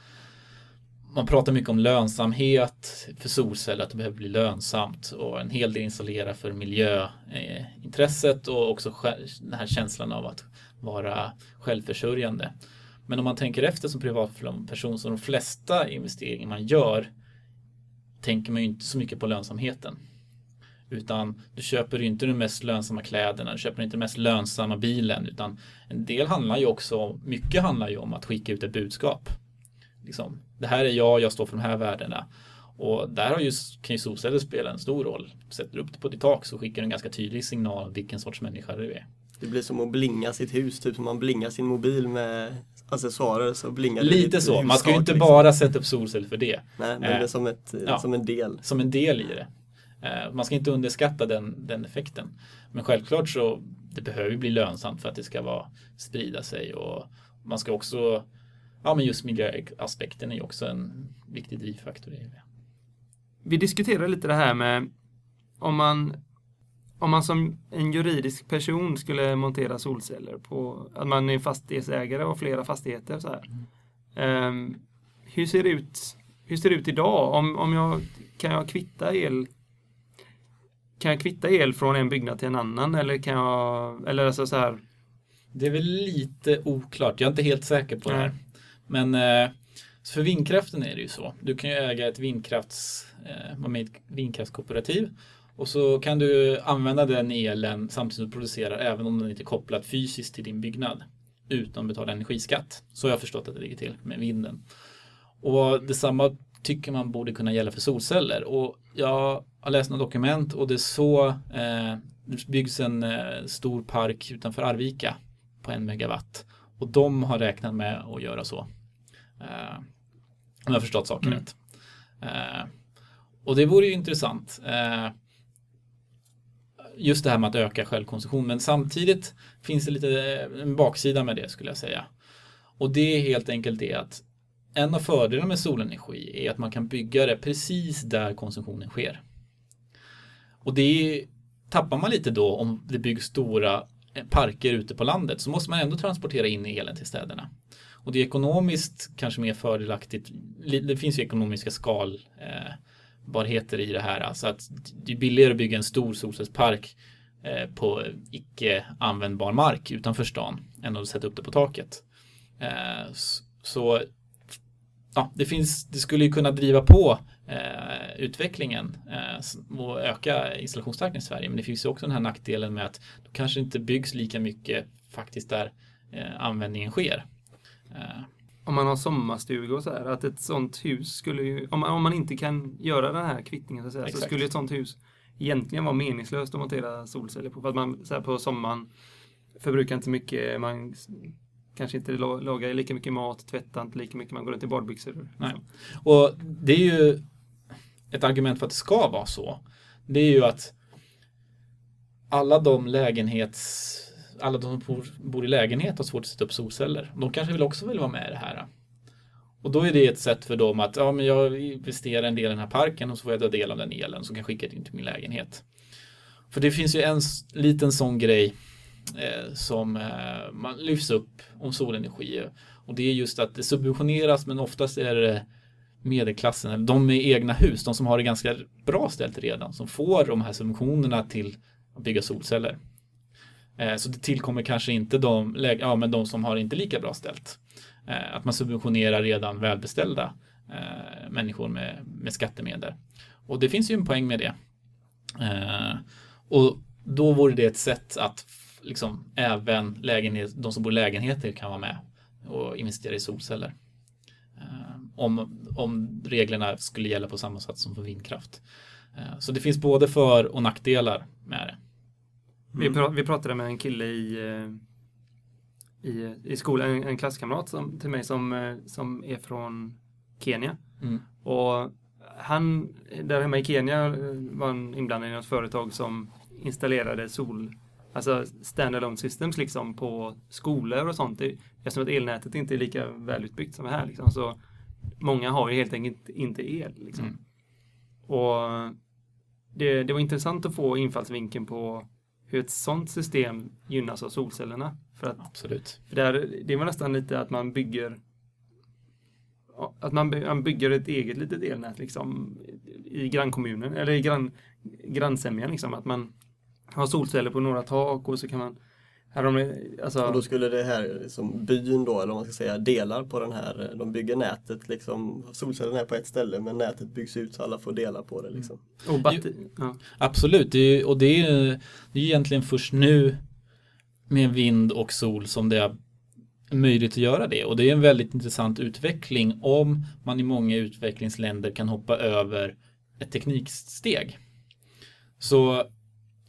man pratar mycket om lönsamhet för solceller, att det behöver bli lönsamt och en hel del installera för miljöintresset och också den här känslan av att vara självförsörjande. Men om man tänker efter som privatperson så de flesta investeringar man gör tänker man ju inte så mycket på lönsamheten. Utan du köper ju inte de mest lönsamma kläderna, du köper inte den mest lönsamma bilen. Utan en del handlar ju också, mycket handlar ju om att skicka ut ett budskap. Liksom, det här är jag, jag står för de här värdena. Och där har ju, kan ju solceller spela en stor roll. Sätter du upp det på ditt tak så skickar du en ganska tydlig signal om vilken sorts människa du är. Det blir som att blinga sitt hus, typ som man blingar sin mobil med accessoarer så blingar det Lite ditt så, man ska ju inte liksom. bara sätta upp solceller för det. Nej, men Eh, det är som, ett, ja. som en del. som en del i det. Eh, Man ska inte underskatta den, den effekten. Men självklart så det behöver ju bli lönsamt för att det ska vara, sprida sig och man ska också Ja men just miljöaspekten är ju också en viktig drivfaktor i det. Vi diskuterar lite det här med om man om man som en juridisk person skulle montera solceller på att man är fastighetsägare och flera fastigheter så här. Ehm, hur ser det ut? Hur ser det ut idag? Om, om jag kan jag kvitta el kan jag kvitta el från en byggnad till en annan eller kan jag eller alltså så här Det är väl lite oklart, jag är inte helt säker på det här. Nej. Men eh, för vindkraften är det ju så. Du kan ju äga ett vindkrafts, eh, vindkraftskooperativ och så kan du använda den elen samtidigt som du producerar även om den inte är kopplad fysiskt till din byggnad utan att betala energiskatt. Så har jag förstått att det ligger till med vinden. Och detsamma tycker man borde kunna gälla för solceller. Och jag har läst några dokument och det är så eh, det byggs en eh, stor park utanför Arvika på en megawatt. Och de har räknat med att göra så. Eh, om jag har förstått saken Mm. rätt. Eh, och det vore ju intressant. Eh, just det här med att öka självkonsumtion. Men samtidigt finns det lite eh, en baksida med det skulle jag säga. Och det är helt enkelt det att en av fördelarna med solenergi är att man kan bygga det precis där konsumtionen sker. Och det tappar man lite då om det byggs stora eh, parker ute på landet så måste man ändå transportera in elen till städerna. Och det är ekonomiskt kanske mer fördelaktigt. Det finns ju ekonomiska skal eh, skalbarheter i det här. Alltså att det är billigare att bygga en stor solcellspark eh, på icke användbar mark utanför stan än att sätta upp det på taket. Eh, så ja, det, finns, det skulle ju kunna driva på eh, utvecklingen eh, och öka installationstakten i Sverige. Men det finns ju också den här nackdelen med att då kanske inte byggs lika mycket faktiskt där eh, användningen sker. Eh, om man har sommarstuga och så här, att ett sånt hus skulle ju, om man, om man inte kan göra den här kvittningen så, säga, så skulle ett sånt hus egentligen vara meningslöst att montera solceller på. För att man så här, på sommaren förbrukar inte mycket, man kanske inte lagar lika mycket mat, tvättar inte lika mycket, man går runt i badbyxor. Nej. Och det är ju ett argument för att det ska vara så. Det är ju att alla de lägenhets alla de som bor, i lägenhet har svårt att sätta upp solceller. De kanske vill också vill vara med i det här. Och då är det ett sätt för dem att ja, men jag investerar en del i den här parken och så får jag ta del av den elen som kan skicka in till min lägenhet. För det finns ju en liten sån grej eh, som eh, man lyfts upp om solenergi. Och det är just att det subventioneras men oftast är det medelklassen, eller de med egna hus, de som har det ganska bra ställt redan, som får de här subventionerna till att bygga solceller. Eh, så det tillkommer kanske inte de, ja, men de som har inte lika bra ställt. Eh, att man subventionerar redan välbeställda eh, människor med, med skattemedel. Och det finns ju en poäng med det. Och då vore det ett sätt att liksom även lägenhet, de som bor i lägenheter kan vara med och investera i solceller. Om, om reglerna skulle gälla på samma sätt som för vindkraft. Så det finns både för och nackdelar med det. Mm. Vi, pra vi pratade med en kille i, eh, i, i skolan, en, en klasskamrat som, till mig som, eh, som är från Kenya. Mm. Och han, där hemma i Kenya eh, var han inblandad i något företag som installerade sol, alltså standalone systems liksom på skolor och sånt. Eftersom att elnätet inte är lika välutbyggt som här liksom, så många har ju helt enkelt inte el. Liksom. Mm. Och det, det var intressant att få infallsvinkeln på hur ett sånt system gynnas av solcellerna. För att, Absolut. För där, det var nästan lite att man bygger att man, bygger ett eget litet elnät liksom i grannkommunen eller i grann, grannsämjan liksom. Att man har solceller på några tak och så kan man de, alltså... Och då skulle det här som byn då, eller om man ska säga delar på den här, de bygger nätet liksom, solcellerna är på ett ställe men nätet byggs ut så alla får dela på det liksom. Och batter- ja. Absolut, det är, och det är, det är egentligen först nu med vind och sol som det är möjligt att göra det och det är en väldigt intressant utveckling om man i många utvecklingsländer kan hoppa över ett tekniksteg. Så,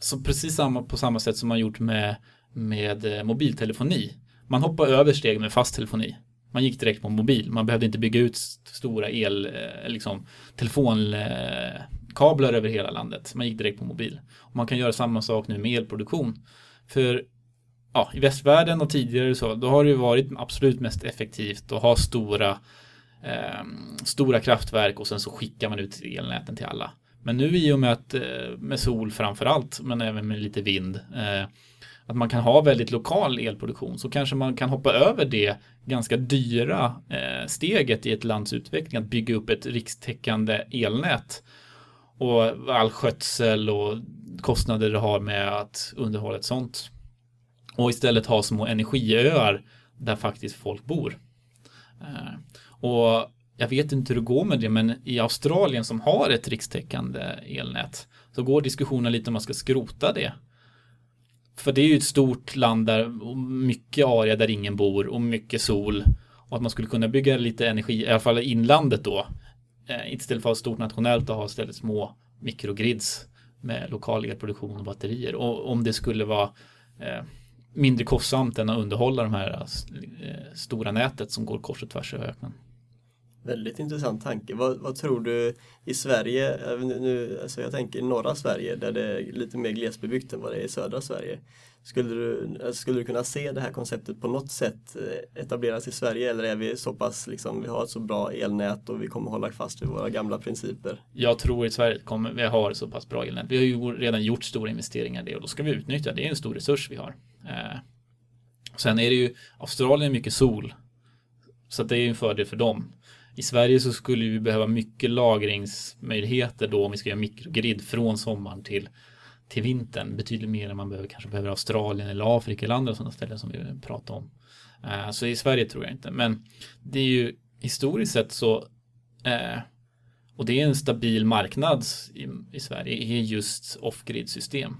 så precis samma, på samma sätt som man gjort med med eh, mobiltelefoni. Man hoppade över steg med fast telefoni. Man gick direkt på mobil. Man behövde inte bygga ut stora el, eh, liksom, telefonkablar eh, över hela landet. Man gick direkt på mobil. Och man kan göra samma sak nu med elproduktion. För ja, i västvärlden och tidigare så, då har det ju varit absolut mest effektivt att ha stora, eh, stora kraftverk och sen så skickar man ut elnäten till alla. Men nu i och med att eh, med sol framför allt, men även med lite vind, eh, att man kan ha väldigt lokal elproduktion så kanske man kan hoppa över det ganska dyra eh, steget i ett lands utveckling att bygga upp ett rikstäckande elnät och all skötsel och kostnader det har med att underhålla ett sånt. Och istället ha små energiöar där faktiskt folk bor. Eh, och jag vet inte hur det går med det, men i Australien som har ett rikstäckande elnät så går diskussionen lite om man ska skrota det för det är ju ett stort land där mycket area där ingen bor och mycket sol. Och att man skulle kunna bygga lite energi, i alla fall inlandet då. Eh, istället för att ha stort nationellt och ha istället små mikrogrids med lokal elproduktion och batterier. Och om det skulle vara eh, mindre kostsamt än att underhålla de här eh, stora nätet som går kors och tvärs över öknen. Väldigt intressant tanke. Vad, vad, tror du i Sverige, nu, alltså jag tänker norra Sverige där det är lite mer glesbebyggt än vad det är i södra Sverige. Skulle du, alltså skulle du kunna se det här konceptet på något sätt eh, etableras i Sverige eller är vi så pass, liksom, vi har ett så bra elnät och vi kommer hålla fast vid våra gamla principer? Jag tror i Sverige kommer vi har så pass bra elnät. Vi har ju redan gjort stora investeringar i det och då ska vi utnyttja det. Det är en stor resurs vi har. Eh, sen är det ju Australien mycket sol. Så det är ju en fördel för dem. I Sverige så skulle vi behöva mycket lagringsmöjligheter då om vi ska göra mikrogrid från sommaren till, till vintern. Betydligt mer än man behöver, kanske behöver Australien eller Afrika eller andra sådana ställen som vi pratar om. Eh, så i Sverige tror jag inte. Men det är ju historiskt sett så eh, och det är en stabil marknad i, i Sverige är just off-grid system.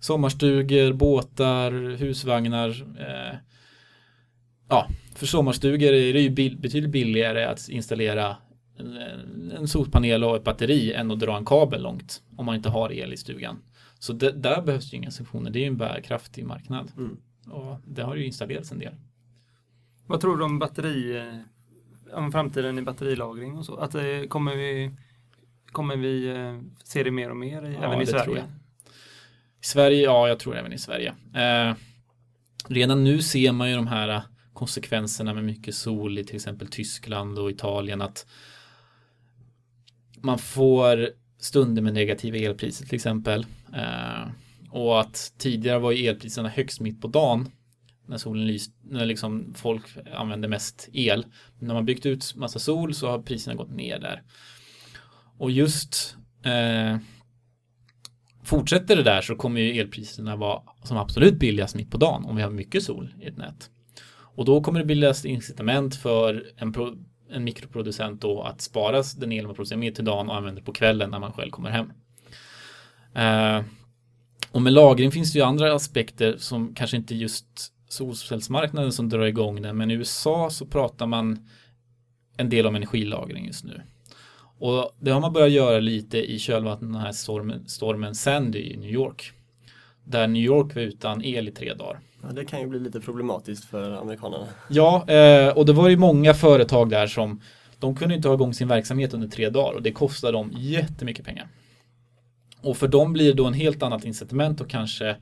Sommarstugor, båtar, husvagnar. eh, ja, för sommarstugor är det ju betydligt billigare att installera en solpanel och ett batteri än att dra en kabel långt om man inte har el i stugan. Så det, där behövs ju inga funktioner. Det är ju en bärkraftig marknad. Mm. Och det har ju installerats en del. Vad tror du om batteri, eh, om framtiden i batterilagring och så? Att eh, kommer vi, kommer vi eh, se det mer och mer i, ja, även i Sverige? I Sverige, ja, jag tror även i Sverige. Eh, redan nu ser man ju de här konsekvenserna med mycket sol i till exempel Tyskland och Italien att man får stunder med negativa elpriser till exempel. Eh, och att tidigare var ju elpriserna högst mitt på dagen när solen lyste, när liksom folk använde mest el. Men när man byggt ut massa sol så har priserna gått ner där. Och just eh, fortsätter det där så kommer ju elpriserna vara som absolut billigast mitt på dagen om vi har mycket sol i ett nät. Och då kommer det bildas incitament för en, pro, en mikroproducent då att spara den el man producerar med till dagen och använder på kvällen när man själv kommer hem. Eh, och med lagring finns det ju andra aspekter som kanske inte just solcellsmarknaden som drar igång den, men i USA så pratar man en del om energilagring just nu. Och det har man börjat göra lite i kölvattnet den här stormen, stormen Sandy i New York. Där New York var utan el i tre dagar. Ja, det kan ju bli lite problematiskt för amerikanerna. Ja, eh, och det var ju många företag där som de kunde inte ha igång sin verksamhet under tre dagar och det kostade dem jättemycket pengar. Och för dem blir det då en helt annat incitament att kanske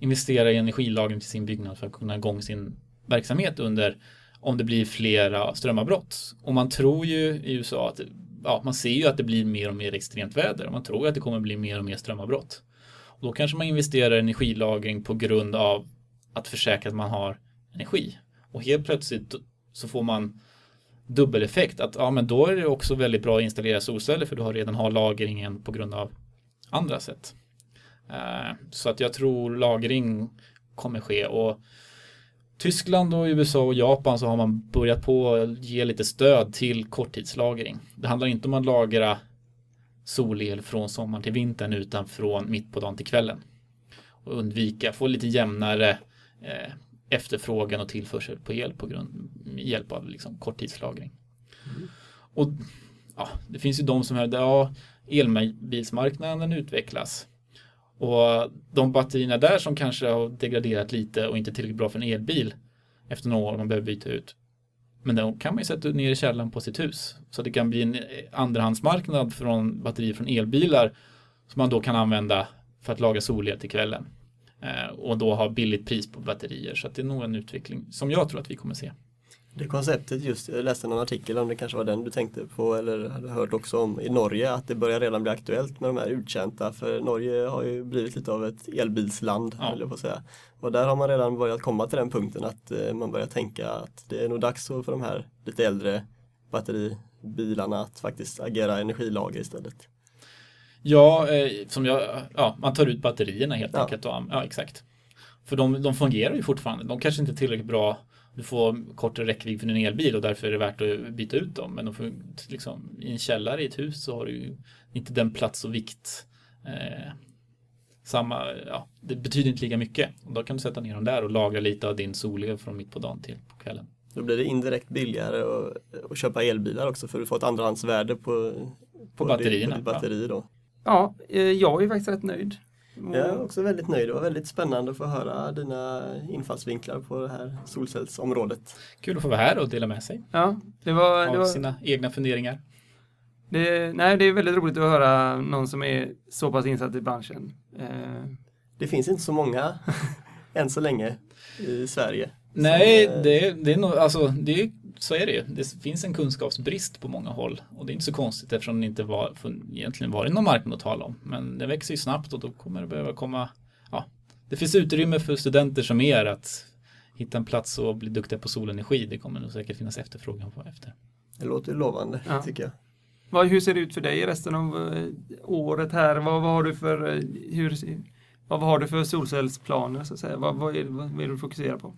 investera i energilagring till sin byggnad för att kunna ha igång sin verksamhet under om det blir flera strömavbrott. Och man tror ju i USA att ja, man ser ju att det blir mer och mer extremt väder och man tror att det kommer bli mer och mer strömavbrott. Och då kanske man investerar i energilagring på grund av att försäkra att man har energi. Och helt plötsligt så får man dubbeleffekt att ja, men då är det också väldigt bra att installera solceller för du har redan har lagringen på grund av andra sätt. Eh, så att jag tror lagring kommer ske och Tyskland och USA och Japan så har man börjat på att ge lite stöd till korttidslagring. Det handlar inte om att lagra solel från sommaren till vintern utan från mitt på dagen till kvällen. Och undvika, få lite jämnare eh, efterfrågan och tillförsel på el på grund med hjälp av liksom, korttidslagring. Mm. Och ja, det finns ju de som hävdar ja, elbilsmarknaden utvecklas. Och de batterierna där som kanske har degraderat lite och inte tillräckligt bra för en elbil efter några år man behöver byta ut. Men de kan man ju sätta ner i källaren på sitt hus. Så det kan bli en andrahandsmarknad från batterier från elbilar som man då kan använda för att laga solel till kvällen. Eh, och då ha billigt pris på batterier. Så det är nog en utveckling som jag tror att vi kommer se. Det konceptet just, jag läste någon artikel om det kanske var den du tänkte på eller hade hört också om i Norge att det börjar redan bli aktuellt med de här uttjänta för Norge har ju blivit lite av ett elbilsland ja. jag på säga. Och där har man redan börjat komma till den punkten att eh, man börjar tänka att det är nog dags för de här lite äldre batteribilarna att faktiskt agera energilager istället. Ja, eh, som jag, ja, man tar ut batterierna helt ja. enkelt. Och, ja, exakt. För de, de fungerar ju fortfarande. De kanske inte är tillräckligt bra. Du får kortare räckvidd för din elbil och därför är det värt att byta ut dem. Men de får, liksom, i en källare i ett hus så har du ju inte den plats och vikt. Eh, samma, ja, det betyder inte lika mycket. Och då kan du sätta ner dem där och lagra lite av din solel från mitt på dagen till på kvällen. Då blir det indirekt billigare att, att köpa elbilar också för du får ett andrahandsvärde på, på, på batterierna. Ditt batteri då. Ja, eh, jag är faktiskt rätt nöjd. Jag är också väldigt nöjd. Det var väldigt spännande att få höra dina infallsvinklar på det här solcellsområdet. Kul att få vara här och dela med sig Ja, det var... Det av var sina egna funderingar. det, nej, det är väldigt roligt att höra någon som är så pass insatt i branschen. Eh, Det finns inte så många än så länge i Sverige. Nej, Som, eh, det, det är nog, alltså, det är, så är det ju. Det finns en kunskapsbrist på många håll och det är inte så konstigt eftersom det inte var, för egentligen varit någon marknad att tala om. Men det växer ju snabbt och då kommer det behöva komma, ja, det finns utrymme för studenter som er att hitta en plats och bli duktiga på solenergi. Det kommer nog säkert finnas efterfrågan på efter. Det låter lovande Ja. tycker jag. vad, hur ser det ut för dig resten av eh, året här? Vad, vad har du för eh, hur, vad har du för solcellsplaner så att säga? Vad, vad, är, vad, det du fokuserar på?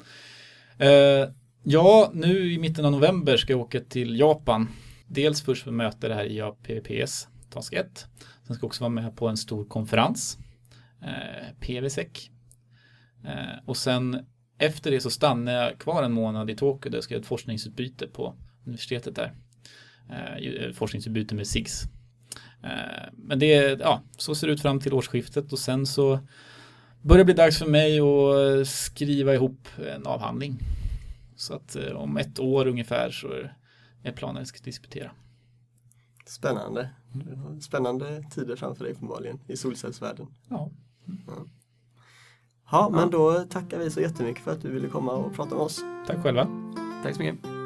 Eh, ja, nu i mitten av november ska jag åka till Japan. Dels först för att möta det här IAPPS, Task 1. Sen ska jag också vara med på en stor konferens, eh, PVSEC. Eh, och sen efter det så stannar jag kvar en månad i Tokyo där jag ska göra ett forskningsutbyte på universitetet där. Eh, eh, forskningsutbyte med SIGS. Eh, men det, ja, så ser det ut fram till årsskiftet och sen så börjar det bli dags för mig att skriva ihop en avhandling. Så att eh, om ett år ungefär så är planen att jag ska disputera. Spännande. Spännande tider framför dig uppenbarligen i solcellsvärlden. Ja, Ja, men då tackar vi så jättemycket för att du ville komma och prata med oss. tack själva. Tack så mycket.